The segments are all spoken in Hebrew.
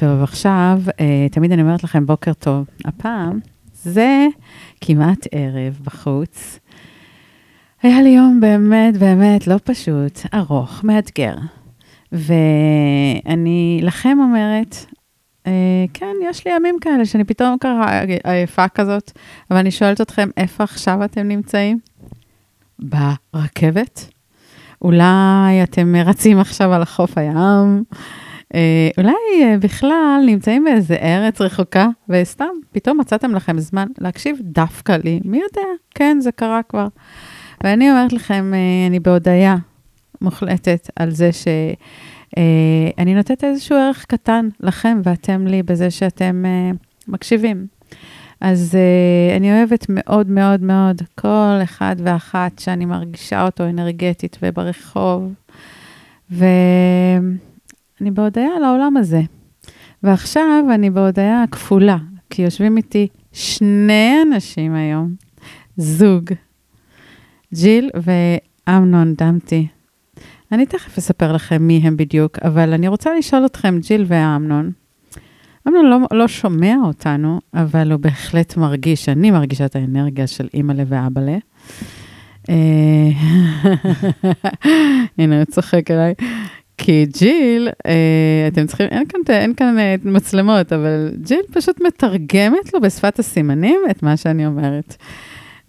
טוב, עכשיו, אה, תמיד אני אומרת לכם בוקר טוב. הפעם זה כמעט ערב בחוץ. היה לי יום באמת, באמת לא פשוט, ארוך, מאתגר. ואני לכם אומרת, אה, כן, יש לי ימים כאלה שאני פתאום ככה עייפה כזאת, אבל אני שואלת אתכם, איפה עכשיו אתם נמצאים? ברכבת? אולי אתם רצים עכשיו על חוף הים? אה, אולי אה, בכלל נמצאים באיזה ארץ רחוקה, וסתם פתאום מצאתם לכם זמן להקשיב דווקא לי, מי יודע? כן, זה קרה כבר. ואני אומרת לכם, אה, אני בהודיה מוחלטת על זה שאני נותנת איזשהו ערך קטן לכם ואתם לי בזה שאתם מקשיבים. אז uh, אני אוהבת מאוד מאוד מאוד כל אחד ואחת שאני מרגישה אותו אנרגטית וברחוב. ו... אני בהודיה על העולם הזה. ועכשיו אני בהודיה כפולה, כי יושבים איתי שני אנשים היום, זוג, ג'יל ואמנון דמתי. אני תכף אספר לכם מי הם בדיוק, אבל אני רוצה לשאול אתכם, ג'יל ואמנון, אמנון לא, לא שומע אותנו, אבל הוא בהחלט מרגיש, אני מרגישה את האנרגיה של אימא'לה ואבא'לה. אה, הנה, הוא צוחק עליי. כי ג'יל, אה, אתם צריכים, אין כאן, אין כאן אה, מצלמות, אבל ג'יל פשוט מתרגמת לו בשפת הסימנים את מה שאני אומרת.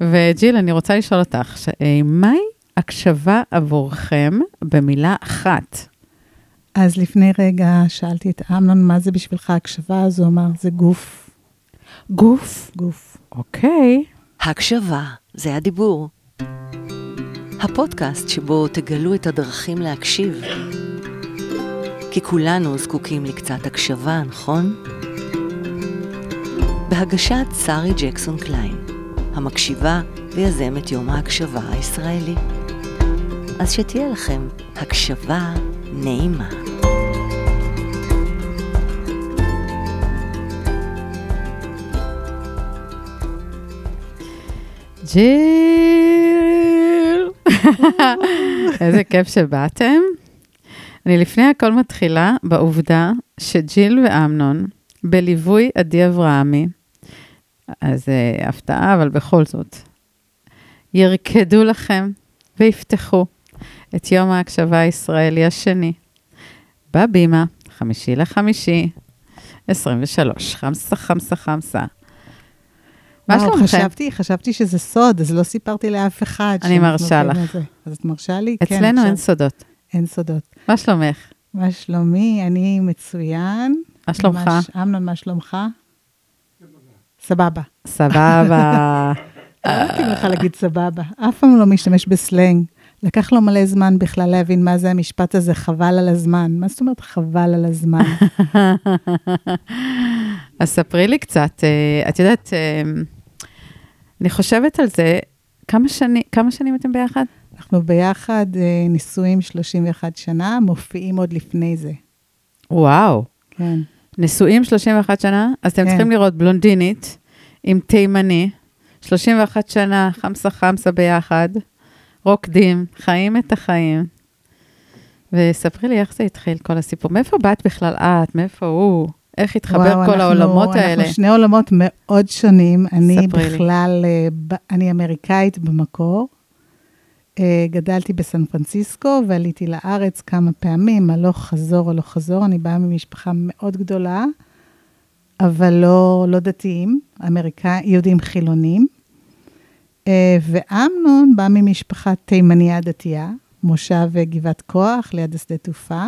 וג'יל, אני רוצה לשאול אותך, ש, אה, מהי הקשבה עבורכם במילה אחת? אז לפני רגע שאלתי את אמנון, מה זה בשבילך הקשבה? אז הוא אמר, זה גוף. גוף? גוף. אוקיי. הקשבה, זה הדיבור. הפודקאסט שבו תגלו את הדרכים להקשיב. כי כולנו זקוקים לקצת הקשבה, נכון? בהגשת שרי ג'קסון קליין, המקשיבה ויזמת יום ההקשבה הישראלי. אז שתהיה לכם הקשבה נעימה. ג'יל! איזה כיף שבאתם. אני לפני הכל מתחילה בעובדה שג'יל ואמנון, בליווי עדי אברהמי, אז uh, הפתעה, אבל בכל זאת, ירקדו לכם ויפתחו את יום ההקשבה הישראלי השני, בבימה, חמישי לחמישי, 23, חמסה, חמסה, חמסה. מה שלומכם? חשבתי, חשבתי שזה סוד, אז לא סיפרתי לאף אחד. אני מרשה לך. אז את מרשה לי? אצלנו כן, אין סודות. אין סודות. מה שלומך? מה שלומי? אני מצוין. מה שלומך? אמנון, מה שלומך? סבבה. סבבה. לא מתאים לך להגיד סבבה. אף פעם לא משתמש בסלנג. לקח לו מלא זמן בכלל להבין מה זה המשפט הזה, חבל על הזמן. מה זאת אומרת חבל על הזמן? אז ספרי לי קצת. אה, את יודעת, אה, אני חושבת על זה, כמה, שני, כמה שנים אתם ביחד? אנחנו ביחד אה, נשואים 31 שנה, מופיעים עוד לפני זה. וואו. כן. נשואים 31 שנה? אז אתם כן. צריכים לראות בלונדינית עם תימני, 31 שנה, חמסה חמסה ביחד, רוקדים, חיים את החיים. וספרי לי איך זה התחיל, כל הסיפור. מאיפה באת בכלל את? מאיפה הוא? איך התחבר וואו, כל אנחנו, העולמות אנחנו האלה? אנחנו שני עולמות מאוד שונים. אני בכלל, לי. אה, אני אמריקאית במקור. אה, גדלתי בסן פרנסיסקו ועליתי לארץ כמה פעמים, הלוך חזור, הלוך חזור. אני באה ממשפחה מאוד גדולה, אבל לא, לא דתיים, אמריקאים, יהודים חילונים. אה, ואמנון בא ממשפחה תימניה דתייה, מושב גבעת כוח ליד השדה תעופה.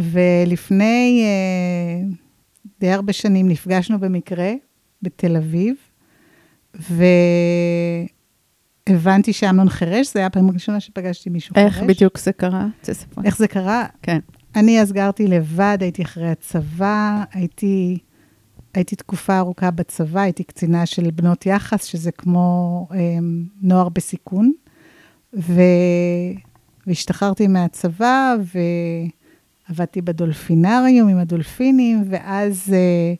ולפני אה, די הרבה שנים נפגשנו במקרה בתל אביב, ו... הבנתי שאמנון חירש, זו הייתה הפעם הראשונה שפגשתי מישהו איך חירש. איך בדיוק זה קרה? תספר. איך זה קרה? כן. אני אז גרתי לבד, הייתי אחרי הצבא, הייתי, הייתי תקופה ארוכה בצבא, הייתי קצינה של בנות יחס, שזה כמו אה, נוער בסיכון, ו... והשתחררתי מהצבא, ועבדתי בדולפינריום עם הדולפינים, ואז אה,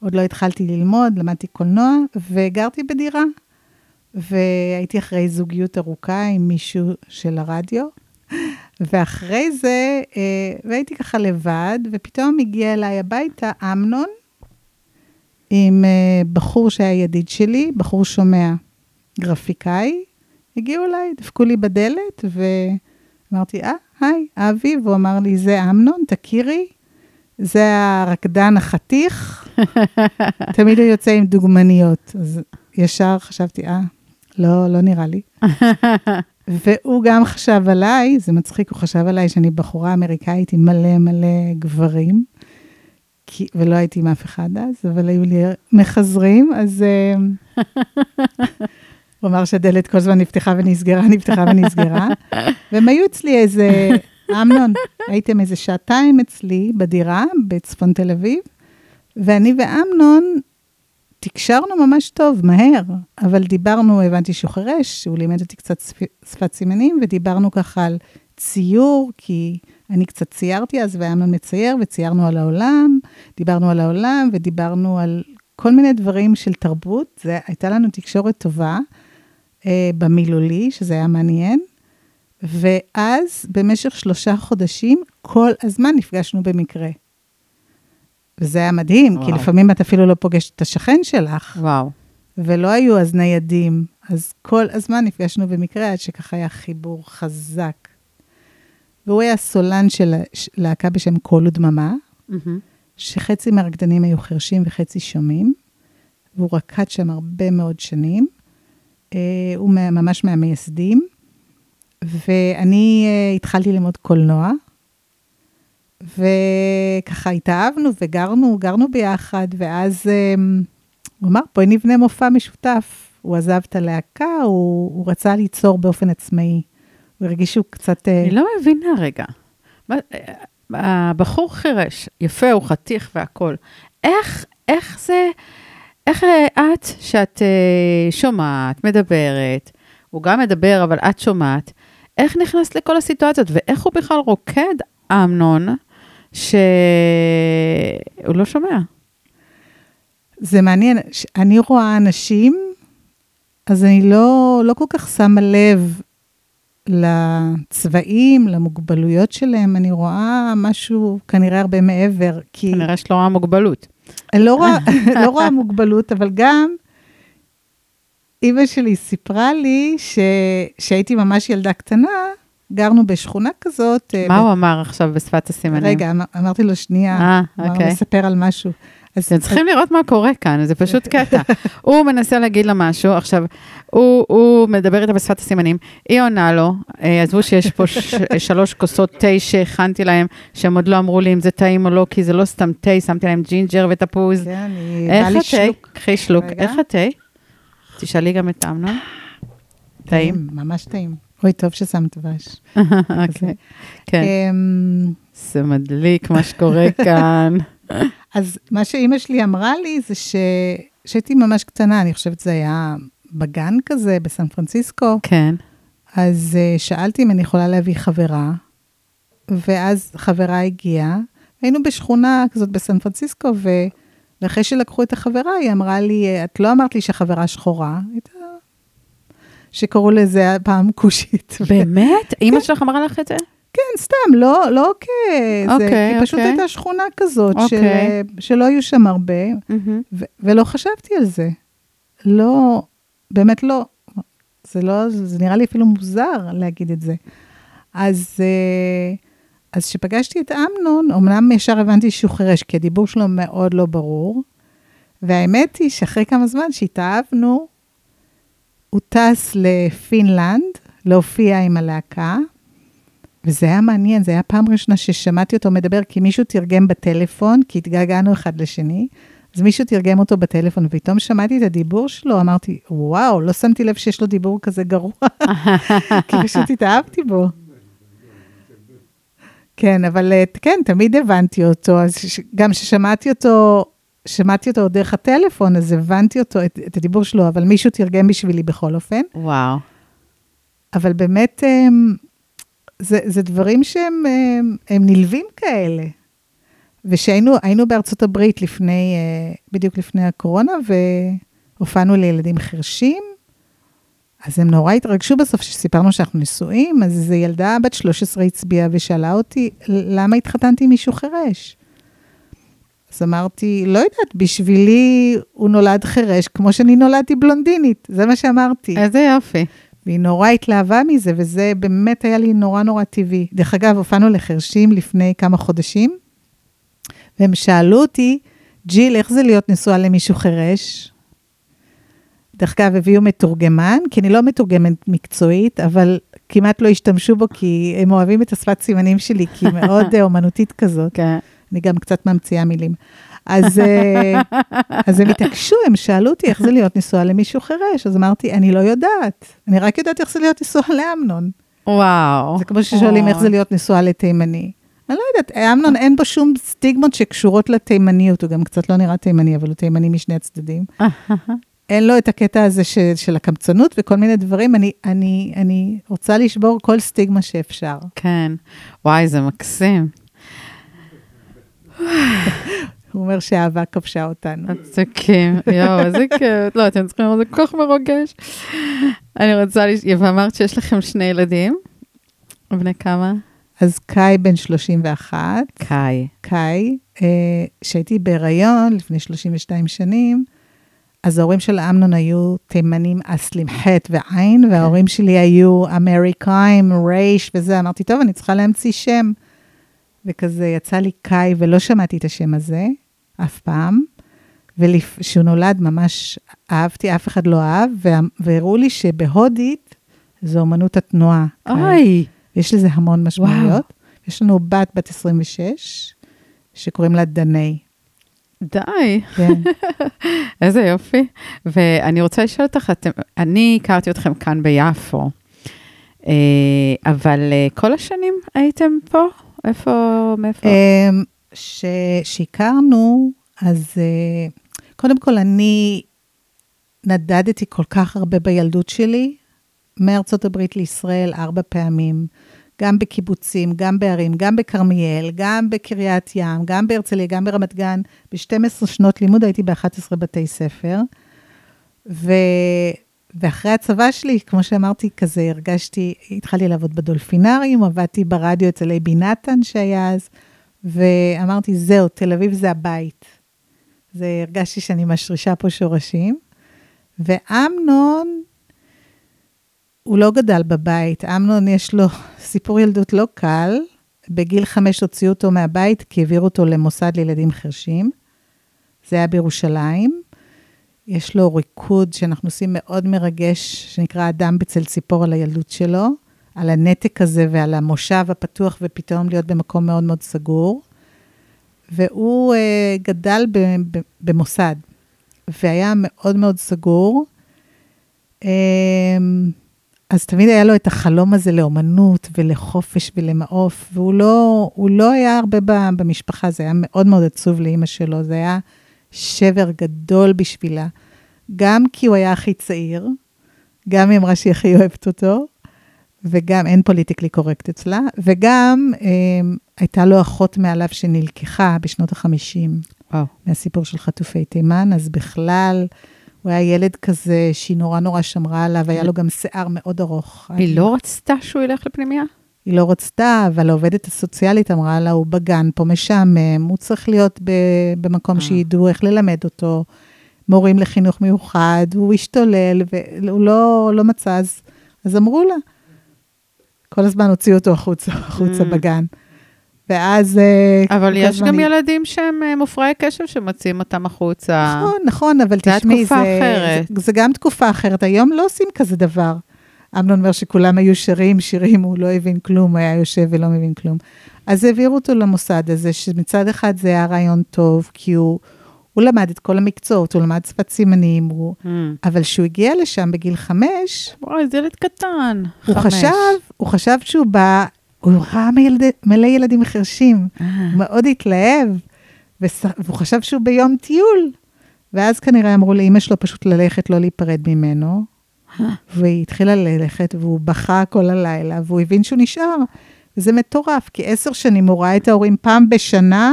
עוד לא התחלתי ללמוד, למדתי קולנוע, וגרתי בדירה. והייתי אחרי זוגיות ארוכה עם מישהו של הרדיו. ואחרי זה, אה, והייתי ככה לבד, ופתאום הגיע אליי הביתה אמנון, עם אה, בחור שהיה ידיד שלי, בחור שומע, גרפיקאי, הגיעו אליי, דפקו לי בדלת, ואמרתי, אה, היי, אבי, והוא אמר לי, זה אמנון, תכירי, זה הרקדן החתיך, תמיד הוא יוצא עם דוגמניות. אז ישר חשבתי, אה, לא, לא נראה לי. והוא גם חשב עליי, זה מצחיק, הוא חשב עליי שאני בחורה אמריקאית עם מלא מלא גברים, כי, ולא הייתי עם אף אחד אז, אבל היו לי מחזרים, אז הוא אמר שהדלת כל הזמן נפתחה ונסגרה, נפתחה ונסגרה, והם היו אצלי איזה, אמנון, הייתם איזה שעתיים אצלי בדירה בצפון תל אביב, ואני ואמנון תקשרנו ממש טוב, מהר, אבל דיברנו, הבנתי שהוא חירש, הוא לימד אותי קצת שפת סימנים, ודיברנו ככה על ציור, כי אני קצת ציירתי אז, ואמנון מצייר, וציירנו על העולם, דיברנו על העולם, ודיברנו על כל מיני דברים של תרבות. זה, הייתה לנו תקשורת טובה במילולי, שזה היה מעניין. ואז, במשך שלושה חודשים, כל הזמן נפגשנו במקרה. וזה היה מדהים, וואו. כי לפעמים את אפילו לא פוגשת את השכן שלך. וואו. ולא היו אז ניידים, אז כל הזמן נפגשנו במקרה, עד שככה היה חיבור חזק. והוא היה סולן של להקה בשם קול ודממה, mm-hmm. שחצי מהרקדנים היו חרשים וחצי שומעים, והוא רקד שם הרבה מאוד שנים. Uh, הוא ממש מהמייסדים, ואני uh, התחלתי ללמוד קולנוע, וככה התאהבנו וגרנו, גרנו ביחד, ואז um, הוא אמר, בואי נבנה מופע משותף. הוא עזב את הלהקה, הוא, הוא רצה ליצור באופן עצמאי. הוא הרגיש שהוא קצת... אה, אני לא מבינה רגע. אה, הבחור חירש, יפה, הוא חתיך והכול. איך, איך זה, איך את, שאת שומעת, מדברת, הוא גם מדבר, אבל את שומעת, איך נכנסת לכל הסיטואציות, ואיך הוא בכלל רוקד, אמנון, שהוא לא שומע. זה מעניין, אני רואה אנשים, אז אני לא, לא כל כך שמה לב לצבעים, למוגבלויות שלהם, אני רואה משהו כנראה הרבה מעבר, כי... כנראה שלא רואה מוגבלות. לא רואה, לא רואה מוגבלות, אבל גם אימא שלי סיפרה לי שהייתי ממש ילדה קטנה, גרנו בשכונה כזאת. אה, מה ב... הוא אמר עכשיו בשפת הסימנים? רגע, אמר, אמרתי לו, שנייה, אה, אוקיי. הוא מספר על משהו. אז אתם צריכים לראות מה קורה כאן, זה פשוט קטע. הוא מנסה להגיד לה משהו, עכשיו, הוא, הוא מדבר איתה בשפת הסימנים, היא עונה לו, אה, עזבו שיש פה ש, שלוש כוסות תה שהכנתי להם, שהם עוד לא אמרו לי אם זה טעים או לא, כי זה לא סתם תה, שמתי להם ג'ינג'ר ותפוז. כן, אני... בא לי שלוק. קחי שלוק. איך התה? תשאלי גם את אמנון. טעים? ממש טעים. אוי, טוב ששמת דבש. אוקיי, כן. אמ, זה מדליק מה שקורה כאן. אז מה שאימא שלי אמרה לי זה שהייתי ממש קטנה, אני חושבת שזה היה בגן כזה, בסן פרנסיסקו. כן. אז uh, שאלתי אם אני יכולה להביא חברה, ואז חברה הגיעה. היינו בשכונה כזאת בסן פרנסיסקו, ו... ואחרי שלקחו את החברה, היא אמרה לי, את לא אמרת לי שהחברה שחורה, הייתה שקראו לזה פעם כושית. באמת? אימא. שלך אמרה לך את זה? כן, סתם, לא, לא כזה, אוקיי, כי פשוט אוקיי. הייתה שכונה כזאת, אוקיי. של, שלא היו שם הרבה, mm-hmm. ו- ולא חשבתי על זה. לא, באמת לא. זה לא, זה נראה לי אפילו מוזר להגיד את זה. אז, אה, אז כשפגשתי את אמנון, אמנם ישר הבנתי שהוא חירש, כי הדיבור שלו מאוד לא ברור, והאמת היא שאחרי כמה זמן שהתאהבנו, הוא טס לפינלנד להופיע עם הלהקה, וזה היה מעניין, זו הייתה פעם ראשונה ששמעתי אותו מדבר, כי מישהו תרגם בטלפון, כי התגעגענו אחד לשני, אז מישהו תרגם אותו בטלפון, ופתאום שמעתי את הדיבור שלו, אמרתי, וואו, לא שמתי לב שיש לו דיבור כזה גרוע, כי פשוט התאהבתי בו. כן, אבל אה, כן, תמיד הבנתי אותו, אז גם כששמעתי אותו שמעתי אותו דרך הטלפון, אז הבנתי אותו, את, את הדיבור שלו, אבל מישהו תרגם בשבילי בכל אופן. וואו. אבל באמת, הם, זה, זה דברים שהם הם, הם נלווים כאלה. ושהיינו בארצות הברית לפני, אה, בדיוק לפני הקורונה, והופענו לילדים חרשים, אז הם נורא התרגשו בסוף כשסיפרנו שאנחנו נשואים, אז איזו ילדה בת 13 הצביעה ושאלה אותי, למה התחתנתי עם מישהו חירש? אז אמרתי, לא יודעת, בשבילי הוא נולד חירש כמו שאני נולדתי בלונדינית, זה מה שאמרתי. איזה יופי. והיא נורא התלהבה מזה, וזה באמת היה לי נורא נורא טבעי. דרך אגב, הופענו לחרשים לפני כמה חודשים, והם שאלו אותי, ג'יל, איך זה להיות נשואה למישהו חירש? דרך אגב, הביאו מתורגמן, כי אני לא מתורגמת מקצועית, אבל כמעט לא השתמשו בו, כי הם אוהבים את השפת סימנים שלי, כי היא מאוד אומנותית כזאת. כן. אני גם קצת ממציאה מילים. אז, אה, אז הם התעקשו, הם שאלו אותי איך זה להיות נשואה למישהו חירש, אז אמרתי, אני לא יודעת, אני רק יודעת איך זה להיות נשואה לאמנון. וואו. זה כמו ששואלים איך זה להיות נשואה לתימני. אני לא יודעת, אמנון אין בו שום סטיגמות שקשורות לתימניות, הוא גם קצת לא נראה תימני, אבל הוא תימני משני הצדדים. אין לו את הקטע הזה ש, של הקמצנות וכל מיני דברים. אני, אני, אני רוצה לשבור כל סטיגמה שאפשר. כן. וואי, זה מקסים. הוא אומר שהאהבה כבשה אותנו. צודקים, יואו, איזה כיף. לא, אתם צריכים לראות, זה כל כך מרוגש. אני רוצה, ואמרת שיש לכם שני ילדים. בני כמה? אז קאי בן 31. קאי. קאי, כשהייתי בהיריון לפני 32 שנים, אז ההורים של אמנון היו תימנים אסלים ח' ועין, וההורים שלי היו אמריקאים, רייש וזה. אמרתי, טוב, אני צריכה להמציא שם. וכזה יצא לי קאי, ולא שמעתי את השם הזה אף פעם. וכשהוא נולד, ממש אהבתי, אף אחד לא אהב, והראו לי שבהודית זו אומנות התנועה. אוי. יש לזה המון משמעויות. וואו. יש לנו בת, בת 26, שקוראים לה דני. די. כן. איזה יופי. ואני רוצה לשאול אותך, אתם, אני הכרתי אתכם כאן ביפו, אה, אבל אה, כל השנים הייתם פה? איפה, מאיפה? כשהכרנו, אז אה, קודם כל, אני נדדתי כל כך הרבה בילדות שלי, מארצות הברית לישראל ארבע פעמים, גם בקיבוצים, גם בערים, גם בכרמיאל, גם בקריית ים, גם בהרצליה, גם ברמת גן. ב-12 שנות לימוד הייתי ב-11 בתי ספר. ו... ואחרי הצבא שלי, כמו שאמרתי, כזה הרגשתי, התחלתי לעבוד בדולפינריום, עבדתי ברדיו אצל אייבי נתן שהיה אז, ואמרתי, זהו, תל אביב זה הבית. זה, הרגשתי שאני משרישה פה שורשים. ואמנון, הוא לא גדל בבית, אמנון יש לו סיפור ילדות לא קל. בגיל חמש הוציאו אותו מהבית, כי העבירו אותו למוסד לילדים חרשים. זה היה בירושלים. יש לו ריקוד שאנחנו עושים מאוד מרגש, שנקרא אדם בצל ציפור על הילדות שלו, על הנתק הזה ועל המושב הפתוח ופתאום להיות במקום מאוד מאוד סגור. והוא uh, גדל במוסד, והיה מאוד מאוד סגור. Um, אז תמיד היה לו את החלום הזה לאומנות ולחופש ולמעוף, והוא לא, לא היה הרבה במשפחה, זה היה מאוד מאוד עצוב לאימא שלו, זה היה שבר גדול בשבילה. גם כי הוא היה הכי צעיר, גם היא אמרה שהיא הכי אוהבת אותו, וגם אין פוליטיקלי קורקט אצלה, וגם אה, הייתה לו אחות מעליו שנלקחה בשנות ה-50, וואו. מהסיפור של חטופי תימן, אז בכלל, הוא היה ילד כזה שהיא נורא נורא שמרה עליו, היה לו גם שיער מאוד ארוך. היא לא רצתה שהוא ילך לפנימייה? היא לא רצתה, אבל העובדת הסוציאלית אמרה לה, הוא בגן פה משעמם, הוא צריך להיות במקום אה. שידעו איך ללמד אותו, מורים לחינוך מיוחד, הוא השתולל, והוא לא, לא מצא, אז, אז אמרו לה. כל הזמן הוציאו אותו החוצה, החוצה mm. בגן. ואז... אה, אבל יש גם ילדים שהם אה, מופרעי קשב שמוציאים אותם החוצה. נכון, נכון, אבל תשמעי, זה... זה, זה, זה גם תקופה אחרת. היום לא עושים כזה דבר. אמנון אומר שכולם היו שרים שירים, הוא לא הבין כלום, הוא היה יושב ולא מבין כלום. אז העבירו אותו למוסד הזה, שמצד אחד זה היה רעיון טוב, כי הוא, הוא למד את כל המקצועות, הוא למד שפת סימנים, הוא... Mm. אבל כשהוא הגיע לשם בגיל חמש... וואי, זה ילד קטן. הוא חמש. חשב, הוא חשב שהוא בא, הוא ראה מלד, מלא ילדים חרשים. הוא מאוד התלהב, וס, והוא חשב שהוא ביום טיול. ואז כנראה אמרו לאימא שלו פשוט ללכת, לא להיפרד ממנו. והיא התחילה ללכת, והוא בכה כל הלילה, והוא הבין שהוא נשאר. וזה מטורף, כי עשר שנים הוא ראה את ההורים פעם בשנה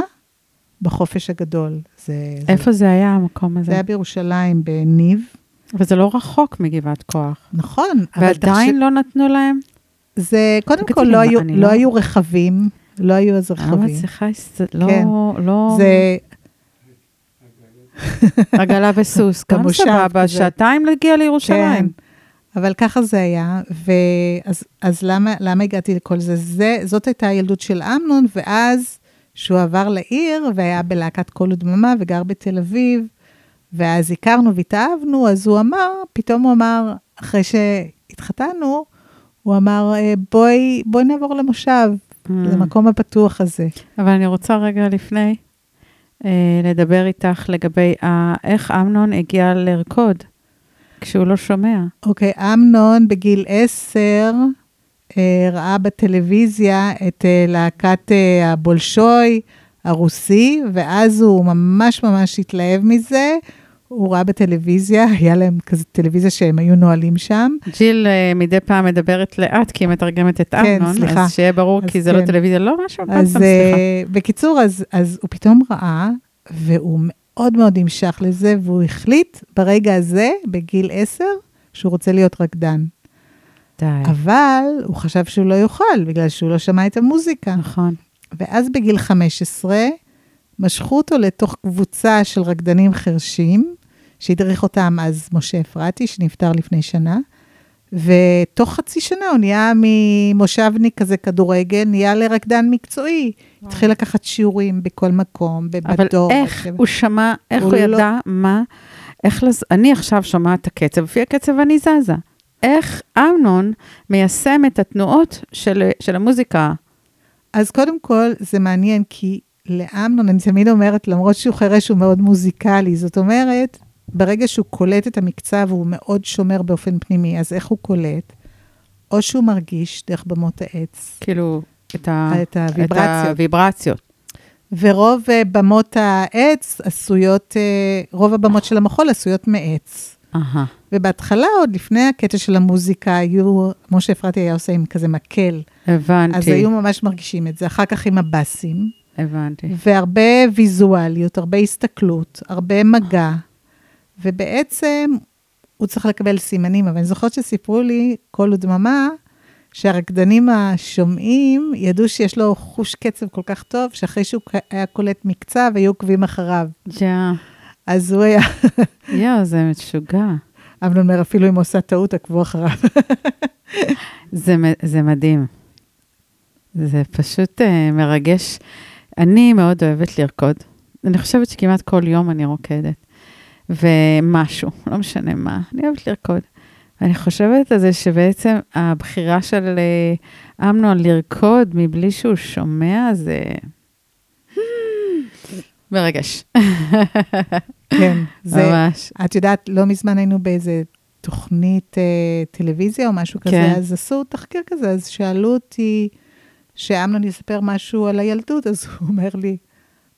בחופש הגדול. זה, איפה זה, זה היה, המקום הזה? זה היה בירושלים, בניב. וזה לא רחוק מגבעת כוח. נכון. ועדיין תחש... לא נתנו להם? זה, קודם כל, לא, היו, לא, לא היו רכבים, לא היו אז רכבים. לא מצליחה, לא, כן. לא... זה... עגלה וסוס, גם סבבה, שעתיים להגיע לירושלים. כן. אבל ככה זה היה, ואז אז למה, למה הגעתי לכל זה? זה? זאת הייתה הילדות של אמנון, ואז שהוא עבר לעיר והיה בלהקת קול ודממה וגר בתל אביב, ואז הכרנו והתאהבנו, אז הוא אמר, פתאום הוא אמר, אחרי שהתחתנו, הוא אמר, אה, בואי, בואי נעבור למושב, mm. למקום הפתוח הזה. אבל אני רוצה רגע לפני אה, לדבר איתך לגבי ה, איך אמנון הגיע לרקוד. כשהוא לא שומע. אוקיי, okay, אמנון בגיל עשר ראה בטלוויזיה את אה, להקת אה, הבולשוי הרוסי, ואז הוא ממש ממש התלהב מזה. הוא ראה בטלוויזיה, היה להם כזה טלוויזיה שהם היו נועלים שם. ג'יל מדי פעם מדברת לאט, כי היא מתרגמת את כן, אמנון, סליחה. אז שיהיה ברור, אז כי זה לא כן. לא טלוויזיה, לא משהו, אז סליחה. בקיצור, אז, אז הוא פתאום ראה, והוא מאוד מאוד נמשך לזה, והוא החליט ברגע הזה, בגיל עשר, שהוא רוצה להיות רקדן. די. אבל הוא חשב שהוא לא יוכל, בגלל שהוא לא שמע את המוזיקה. נכון. ואז בגיל 15, משכו אותו לתוך קבוצה של רקדנים חרשים, שהדריך אותם אז משה אפרתי, שנפטר לפני שנה, ותוך חצי שנה הוא נהיה ממושבניק כזה כדורגל, נהיה לרקדן מקצועי. וואו. התחיל לקחת שיעורים בכל מקום, בדור. אבל איך הוא שמע, איך הוא, הוא לא- ידע לא... מה, איך לז... אני עכשיו שומעת את הקצב, לפי הקצב אני זזה. איך אמנון מיישם את התנועות של, של המוזיקה? אז קודם כל, זה מעניין, כי לאמנון, אני תמיד אומרת, למרות שהוא חירש, הוא מאוד מוזיקלי. זאת אומרת, ברגע שהוא קולט את המקצב, הוא מאוד שומר באופן פנימי, אז איך הוא קולט? או שהוא מרגיש דרך במות העץ. כאילו, את, ה... את הוויברציות. את הוויברציות. ורוב uh, במות העץ עשויות, uh, רוב הבמות של המחול עשויות מעץ. Aha. ובהתחלה, עוד לפני הקטע של המוזיקה, היו, כמו שאפרתי היה עושה עם כזה מקל. הבנתי. אז היו ממש מרגישים את זה. אחר כך עם הבאסים. הבנתי. והרבה ויזואליות, הרבה הסתכלות, הרבה מגע. ובעצם הוא צריך לקבל סימנים, אבל אני זוכרת שסיפרו לי, קול ודממה, שהרקדנים השומעים ידעו שיש לו חוש קצב כל כך טוב, שאחרי שהוא היה קולט מקצב, היו עוקבים אחריו. ג'ה. אז הוא היה... יואו, זה משוגע. אמנון אומר, אפילו אם עושה טעות, עקבו אחריו. זה, זה מדהים. זה פשוט uh, מרגש. אני מאוד אוהבת לרקוד. אני חושבת שכמעט כל יום אני רוקדת. ומשהו, לא משנה מה, אני אוהבת לרקוד. ואני חושבת על זה שבעצם הבחירה של אה, אמנון לרקוד מבלי שהוא שומע, זה מרגש. כן, זה ממש. את יודעת, לא מזמן היינו באיזה תוכנית אה, טלוויזיה או משהו כזה, כן. אז עשו תחקיר כזה, אז שאלו אותי שאמנון יספר משהו על הילדות, אז הוא אומר לי,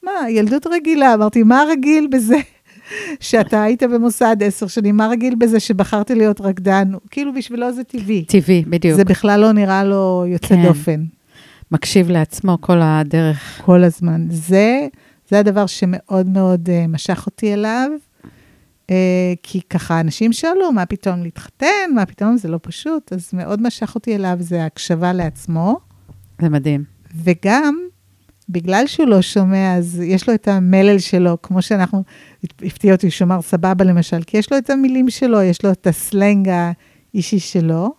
מה, ילדות רגילה? אמרתי, מה רגיל בזה? שאתה היית במוסד עשר שנים, מה רגיל בזה שבחרתי להיות רקדן? כאילו, בשבילו זה טבעי. טבעי, בדיוק. זה בכלל לא נראה לו יוצא כן. דופן. מקשיב לעצמו כל הדרך. כל הזמן. זה, זה הדבר שמאוד מאוד uh, משך אותי אליו, uh, כי ככה אנשים שאלו, מה פתאום להתחתן, מה פתאום, זה לא פשוט, אז מאוד משך אותי אליו, זה הקשבה לעצמו. זה מדהים. וגם, בגלל שהוא לא שומע, אז יש לו את המלל שלו, כמו שאנחנו, הפתיע אותי שהוא אמר סבבה למשל, כי יש לו את המילים שלו, יש לו את הסלנג האישי שלו,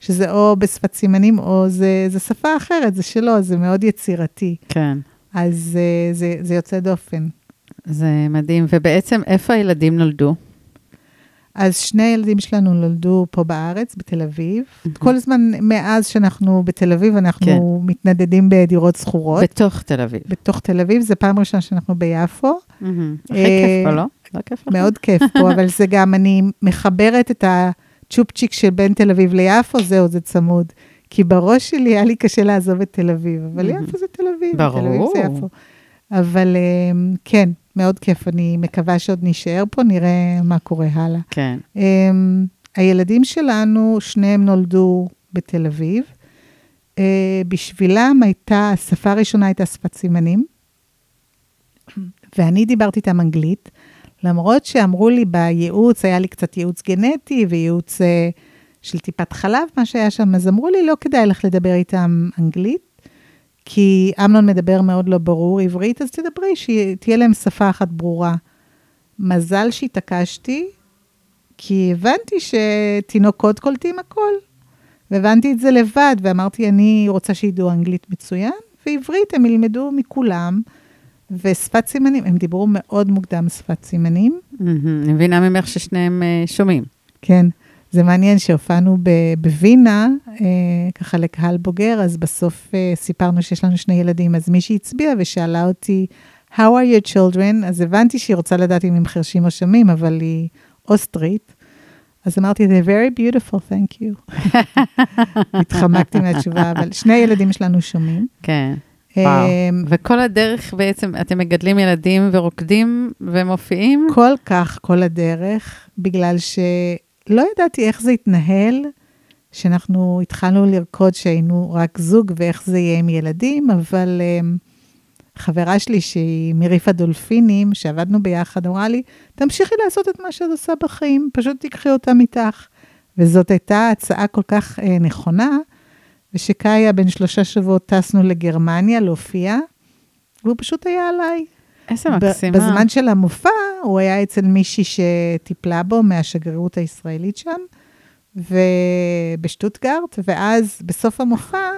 שזה או בשפת סימנים, או זה, זה שפה אחרת, זה שלו, זה מאוד יצירתי. כן. אז זה, זה, זה יוצא דופן. זה מדהים. ובעצם, איפה הילדים נולדו? אז שני הילדים שלנו נולדו פה בארץ, בתל אביב. Mm-hmm. כל הזמן, מאז שאנחנו בתל אביב, אנחנו כן. מתנדדים בדירות שכורות. בתוך תל אביב. בתוך תל אביב, זו פעם ראשונה שאנחנו ביפו. Mm-hmm. הכי כיף פה, לא? לא כיף לך? מאוד כיף פה, אבל זה גם, אני מחברת את הצ'ופצ'יק של בין תל אביב ליפו, זהו, זה צמוד. כי בראש שלי היה לי קשה לעזוב את תל אביב, אבל. יפו זה תל אביב, ברור. תל אביב זה יפו. אבל אמ, כן, מאוד כיף, אני מקווה שעוד נישאר פה, נראה מה קורה הלאה. כן. Um, הילדים שלנו, שניהם נולדו בתל אביב. Uh, בשבילם הייתה, השפה הראשונה הייתה שפת סימנים, ואני דיברתי איתם אנגלית. למרות שאמרו לי בייעוץ, היה לי קצת ייעוץ גנטי וייעוץ uh, של טיפת חלב, מה שהיה שם, אז אמרו לי, לא כדאי לך לדבר איתם אנגלית, כי אמנון מדבר מאוד לא ברור עברית, אז תדברי, שתהיה להם שפה אחת ברורה. מזל שהתעקשתי, כי הבנתי שתינוקות קולטים הכל. והבנתי את זה לבד, ואמרתי, אני רוצה שידעו אנגלית מצוין, ועברית הם ילמדו מכולם. ושפת סימנים, הם דיברו מאוד מוקדם שפת סימנים. אני מבינה ממך ששניהם אה, שומעים. כן, זה מעניין שהופענו בווינה, אה, ככה לקהל בוגר, אז בסוף אה, סיפרנו שיש לנו שני ילדים, אז מישהי הצביעה ושאלה אותי, How are your children? אז הבנתי שהיא רוצה לדעת אם הם חרשים או שומעים, אבל היא אוסטרית. אז אמרתי, they're very beautiful, thank you. התחמקתי מהתשובה, אבל שני הילדים שלנו שומעים. כן. וואו. אמ, וכל הדרך בעצם, אתם מגדלים ילדים ורוקדים ומופיעים? כל כך, כל הדרך, בגלל שלא ידעתי איך זה התנהל, שאנחנו התחלנו לרקוד שהיינו רק זוג ואיך זה יהיה עם ילדים, אבל um, חברה שלי, שהיא מריף הדולפינים, שעבדנו ביחד, אמרה לי, תמשיכי לעשות את מה שאת עושה בחיים, פשוט תיקחי אותם איתך. וזאת הייתה הצעה כל כך uh, נכונה, ושקאיה בן שלושה שבועות טסנו לגרמניה להופיע, והוא פשוט היה עליי. איזה מקסימה. בזמן של המופע, הוא היה אצל מישהי שטיפלה בו מהשגרירות הישראלית שם, ובשטוטגרט, ואז בסוף המופע,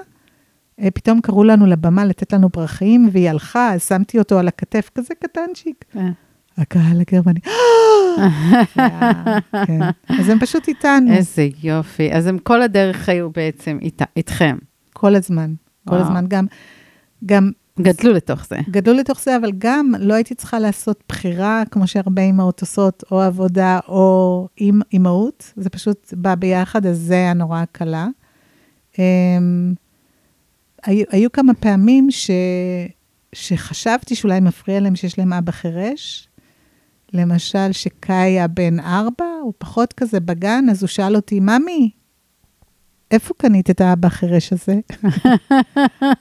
אה, פתאום קראו לנו לבמה לתת לנו פרחים, והיא הלכה, אז שמתי אותו על הכתף, כזה קטנצ'יק. אה. הקהל הגרמני, כן. אז הם פשוט איתנו. איזה יופי. אז הם כל הדרך היו בעצם איתכם. כל הזמן, כל הזמן. גם, גם... גדלו לתוך זה. גדלו לתוך זה, אבל גם לא הייתי צריכה לעשות בחירה, כמו שהרבה אימהות עושות, או עבודה או אימהות, זה פשוט בא ביחד, אז זה היה נורא קלה. Um, היו, היו כמה פעמים ש, שחשבתי שאולי מפריע להם שיש להם אבא חירש, למשל, שקאיה בן ארבע, הוא פחות כזה בגן, אז הוא שאל אותי, ממי, איפה קנית את האבא החירש הזה?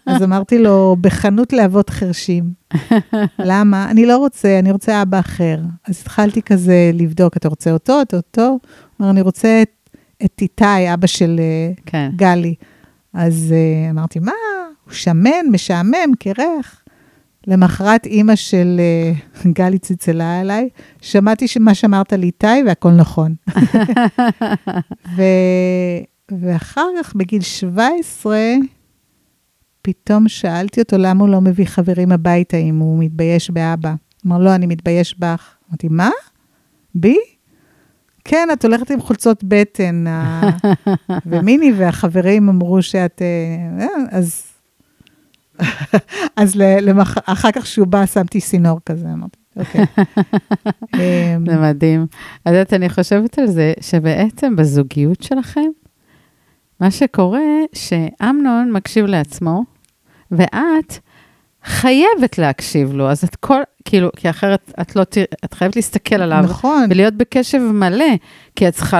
אז אמרתי לו, בחנות לאבות חרשים. למה? אני לא רוצה, אני רוצה אבא אחר. אז התחלתי כזה לבדוק, אתה רוצה אותו, אתה אותו? הוא אמר, אני רוצה את, את איתי, אבא של אה, כן. גלי. אז uh, אמרתי, מה? הוא שמן, משעמם, קרח. למחרת אימא של uh, גלי צלצלה אליי, שמעתי שמה שאמרת לי איתי והכל נכון. ו... ואחר כך, בגיל 17, פתאום שאלתי אותו למה הוא לא מביא חברים הביתה אם הוא מתבייש באבא. אמר, לא, אני מתבייש בך. אמרתי, מה? בי? כן, את הולכת עם חולצות בטן. ומיני והחברים אמרו שאת... אה, אז אז למח... אחר כך שהוא בא, שמתי סינור כזה, אמרתי, אוקיי. אמ, זה מדהים. אז את אני חושבת על זה, שבעצם בזוגיות שלכם, מה שקורה, שאמנון מקשיב לעצמו, ואת חייבת להקשיב לו, אז את כל, כאילו, כי אחרת את לא תראה, את חייבת להסתכל עליו. נכון. ולהיות בקשב מלא, כי את צריכה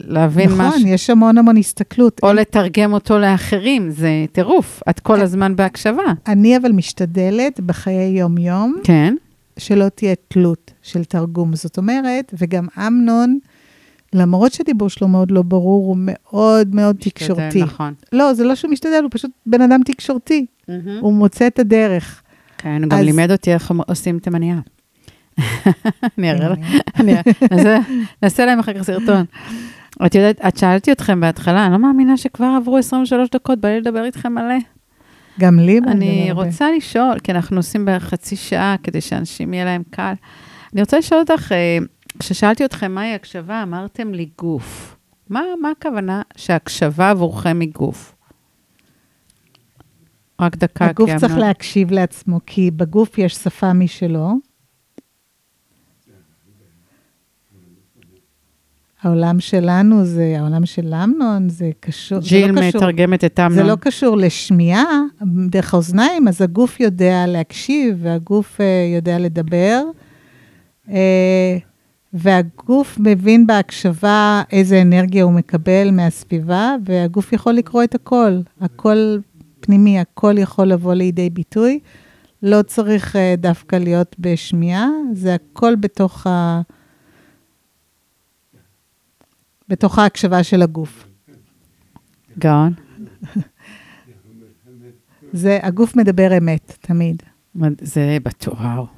להבין נכון, משהו. נכון, יש המון המון הסתכלות. או לתרגם אותו לאחרים, זה טירוף, את כל הזמן בהקשבה. אני אבל משתדלת בחיי יום-יום, כן. שלא תהיה תלות של תרגום. זאת אומרת, וגם אמנון, למרות שדיבור שלו מאוד לא ברור, הוא מאוד מאוד משתדל, תקשורתי. נכון. לא, זה לא שהוא משתדל, הוא פשוט בן אדם תקשורתי. Mm-hmm. הוא מוצא את הדרך. כן, הוא גם לימד אותי איך עושים תימניה. אני אראה לך, נעשה להם אחר כך סרטון. את יודעת, את שאלתי אתכם בהתחלה, אני לא מאמינה שכבר עברו 23 דקות, בא לי לדבר איתכם מלא. גם לי בא אני רוצה לשאול, כי אנחנו עושים בערך חצי שעה כדי שאנשים יהיה להם קל. אני רוצה לשאול אותך, אה, כששאלתי אתכם מהי הקשבה, אמרתם לי גוף. מה, מה הכוונה שהקשבה עבורכם היא גוף? רק דקה. הגוף צריך אמר... להקשיב לעצמו, כי בגוף יש שפה משלו. העולם שלנו זה, העולם של אמנון, זה קשור, ג'יל זה לא מתרגמת את אמנון. זה לא קשור לשמיעה דרך האוזניים, אז הגוף יודע להקשיב, והגוף uh, יודע לדבר, uh, והגוף מבין בהקשבה איזה אנרגיה הוא מקבל מהסביבה, והגוף יכול לקרוא את הכל. הכל פנימי, הכל יכול לבוא לידי ביטוי. לא צריך uh, דווקא להיות בשמיעה, זה הכל בתוך, ה... בתוך ההקשבה של הגוף. גאון. זה, הגוף מדבר אמת, תמיד. זה בטוח.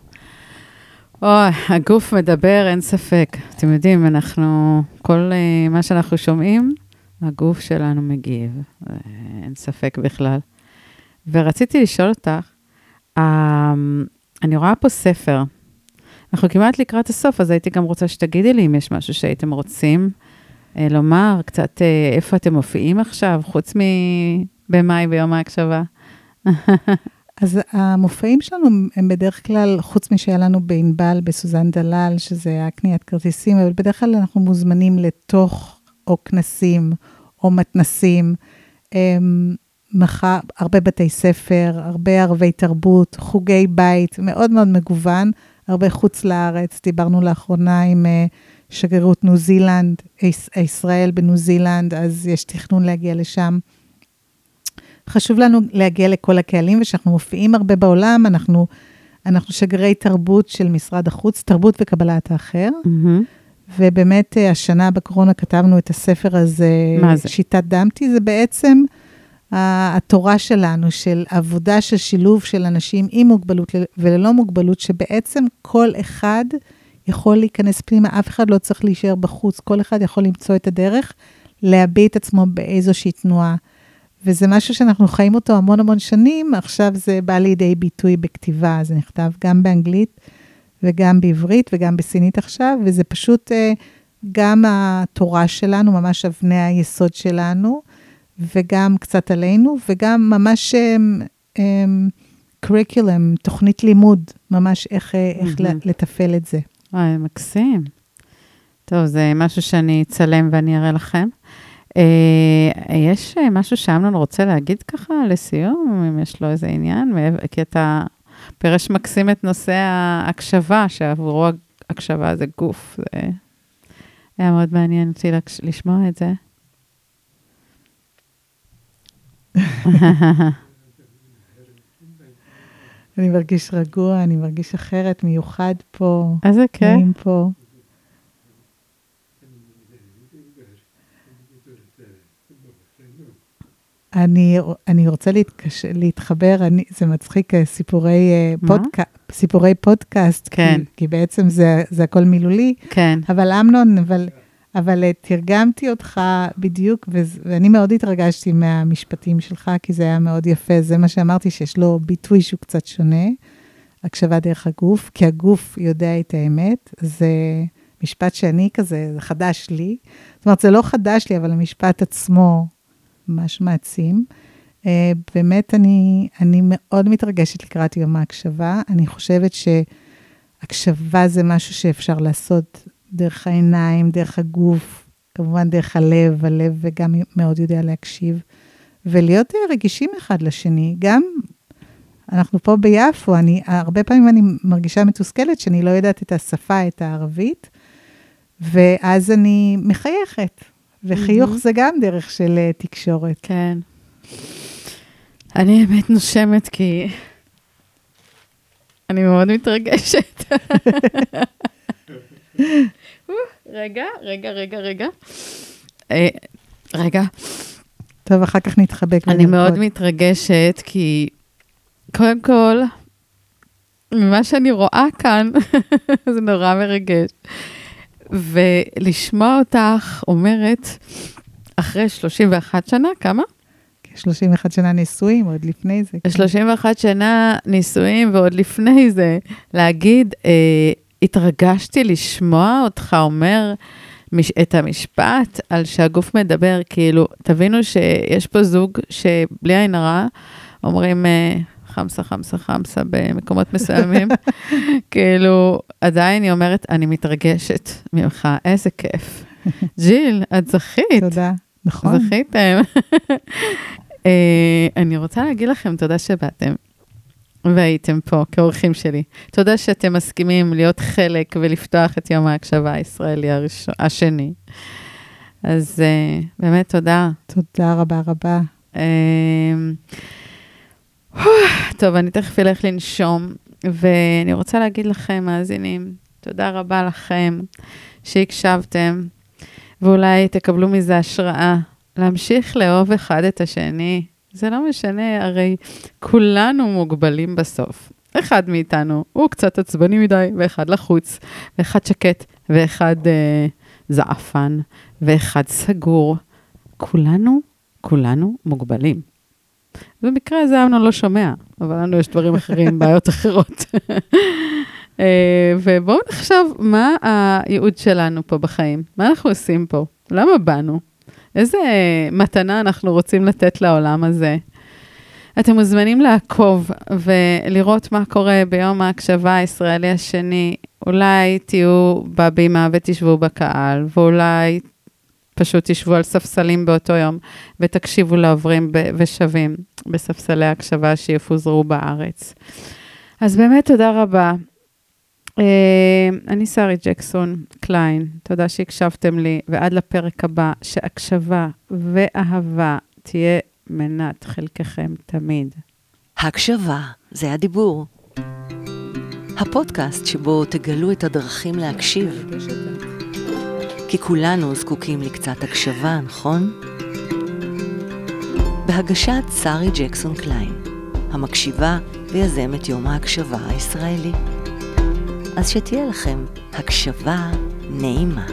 אוי, הגוף מדבר, אין ספק. אתם יודעים, אנחנו, כל uh, מה שאנחנו שומעים, הגוף שלנו מגיב, uh, אין ספק בכלל. ורציתי לשאול אותך, uh, אני רואה פה ספר. אנחנו כמעט לקראת הסוף, אז הייתי גם רוצה שתגידי לי אם יש משהו שהייתם רוצים uh, לומר, קצת איפה אתם מופיעים עכשיו, חוץ מבמאי ביום ההקשבה. אז המופעים שלנו הם בדרך כלל, חוץ משהיה לנו בענבל, בסוזן דלל, שזה היה קניית כרטיסים, אבל בדרך כלל אנחנו מוזמנים לתוך או כנסים או מתנסים. מחר, הרבה בתי ספר, הרבה ערבי תרבות, חוגי בית, מאוד מאוד מגוון, הרבה חוץ לארץ. דיברנו לאחרונה עם אה, שגרירות ניו זילנד, ישראל בניו זילנד, אז יש תכנון להגיע לשם. חשוב לנו להגיע לכל הקהלים, ושאנחנו מופיעים הרבה בעולם, אנחנו, אנחנו שגרי תרבות של משרד החוץ, תרבות וקבלת האחר. Mm-hmm. ובאמת, אה, השנה בקורונה כתבנו את הספר הזה? שיטת דמתי, זה בעצם התורה שלנו, של עבודה של שילוב של אנשים עם מוגבלות וללא מוגבלות, שבעצם כל אחד יכול להיכנס פנימה, אף אחד לא צריך להישאר בחוץ, כל אחד יכול למצוא את הדרך להביע את עצמו באיזושהי תנועה. וזה משהו שאנחנו חיים אותו המון המון שנים, עכשיו זה בא לידי ביטוי בכתיבה, זה נכתב גם באנגלית וגם בעברית וגם בסינית עכשיו, וזה פשוט uh, גם התורה שלנו, ממש אבני היסוד שלנו, וגם קצת עלינו, וגם ממש קוריקולום, um, um, תוכנית לימוד, ממש איך. איך לתפעל את זה. וואי, מקסים. טוב, זה משהו שאני אצלם ואני אראה לכם. אה, יש אה, משהו שאמנון רוצה להגיד ככה לסיום, אם יש לו איזה עניין? כי אתה פירש מקסים את נושא ההקשבה, שעבורו הקשבה זה גוף. זה היה מאוד מעניין אותי לשמוע את זה. אני מרגיש רגוע, אני מרגיש אחרת, מיוחד פה. איזה כיף. פה. אני, אני רוצה להתקש... להתחבר, אני, זה מצחיק, אה, סיפורי, אה, פודק... סיפורי פודקאסט, כן. כי, כי בעצם זה, זה הכל מילולי. כן. אבל אמנון, אבל, אבל אה, תרגמתי אותך בדיוק, ואני מאוד התרגשתי מהמשפטים שלך, כי זה היה מאוד יפה. זה מה שאמרתי, שיש לו ביטוי שהוא קצת שונה, הקשבה דרך הגוף, כי הגוף יודע את האמת. זה משפט שאני כזה, זה חדש לי. זאת אומרת, זה לא חדש לי, אבל המשפט עצמו... ממש מעצים. Uh, באמת, אני, אני מאוד מתרגשת לקראת יום ההקשבה. אני חושבת שהקשבה זה משהו שאפשר לעשות דרך העיניים, דרך הגוף, כמובן דרך הלב, הלב וגם מאוד יודע להקשיב, ולהיות רגישים אחד לשני. גם אנחנו פה ביפו, אני, הרבה פעמים אני מרגישה מתוסכלת שאני לא יודעת את השפה, את הערבית, ואז אני מחייכת. וחיוך mm-hmm. זה גם דרך של uh, תקשורת. כן. אני באמת נושמת כי אני מאוד מתרגשת. רגע, רגע, רגע, רגע. אה, רגע. טוב, אחר כך נתחבק. אני מאוד מתרגשת, כי קודם כל, ממה שאני רואה כאן, זה נורא מרגש. ולשמוע אותך אומרת, אחרי 31 שנה, כמה? 31 שנה נישואים, עוד לפני זה. 31 כן. שנה נישואים ועוד לפני זה, להגיד, אה, התרגשתי לשמוע אותך אומר מש, את המשפט על שהגוף מדבר, כאילו, תבינו שיש פה זוג שבלי עין הרע אומרים, אה, חמסה, חמסה, חמסה במקומות מסוימים. כאילו, עדיין היא אומרת, אני מתרגשת ממך, איזה כיף. ג'יל, את זכית. תודה, נכון. זכיתם. uh, אני רוצה להגיד לכם תודה שבאתם. והייתם פה כאורחים שלי. תודה שאתם מסכימים להיות חלק ולפתוח את יום ההקשבה הישראלי הראשון, השני. אז uh, באמת תודה. תודה רבה רבה. Uh, טוב, אני תכף אלך לנשום, ואני רוצה להגיד לכם, מאזינים, תודה רבה לכם שהקשבתם, ואולי תקבלו מזה השראה להמשיך לאהוב אחד את השני. זה לא משנה, הרי כולנו מוגבלים בסוף. אחד מאיתנו הוא קצת עצבני מדי, ואחד לחוץ, ואחד שקט, ואחד אה, זעפן, ואחד סגור. כולנו, כולנו מוגבלים. במקרה הזה אמנון לא שומע, אבל לנו יש דברים אחרים, בעיות אחרות. אה, ובואו נחשוב מה הייעוד שלנו פה בחיים, מה אנחנו עושים פה, למה באנו, איזה מתנה אנחנו רוצים לתת לעולם הזה. אתם מוזמנים לעקוב ולראות מה קורה ביום ההקשבה הישראלי השני. אולי תהיו בבימה ותשבו בקהל, ואולי פשוט תשבו על ספסלים באותו יום ותקשיבו לעוברים ושבים בספסלי הקשבה שיפוזרו בארץ. אז באמת תודה רבה. אה, אני שרי ג'קסון קליין, תודה שהקשבתם לי, ועד לפרק הבא, שהקשבה ואהבה תהיה מנת חלקכם תמיד. הקשבה, זה הדיבור. הפודקאסט שבו תגלו את הדרכים להקשיב. כי כולנו זקוקים לקצת הקשבה, נכון? בהגשת שרי ג'קסון קליין, המקשיבה ויזמת יום ההקשבה הישראלי. אז שתהיה לכם הקשבה נעימה.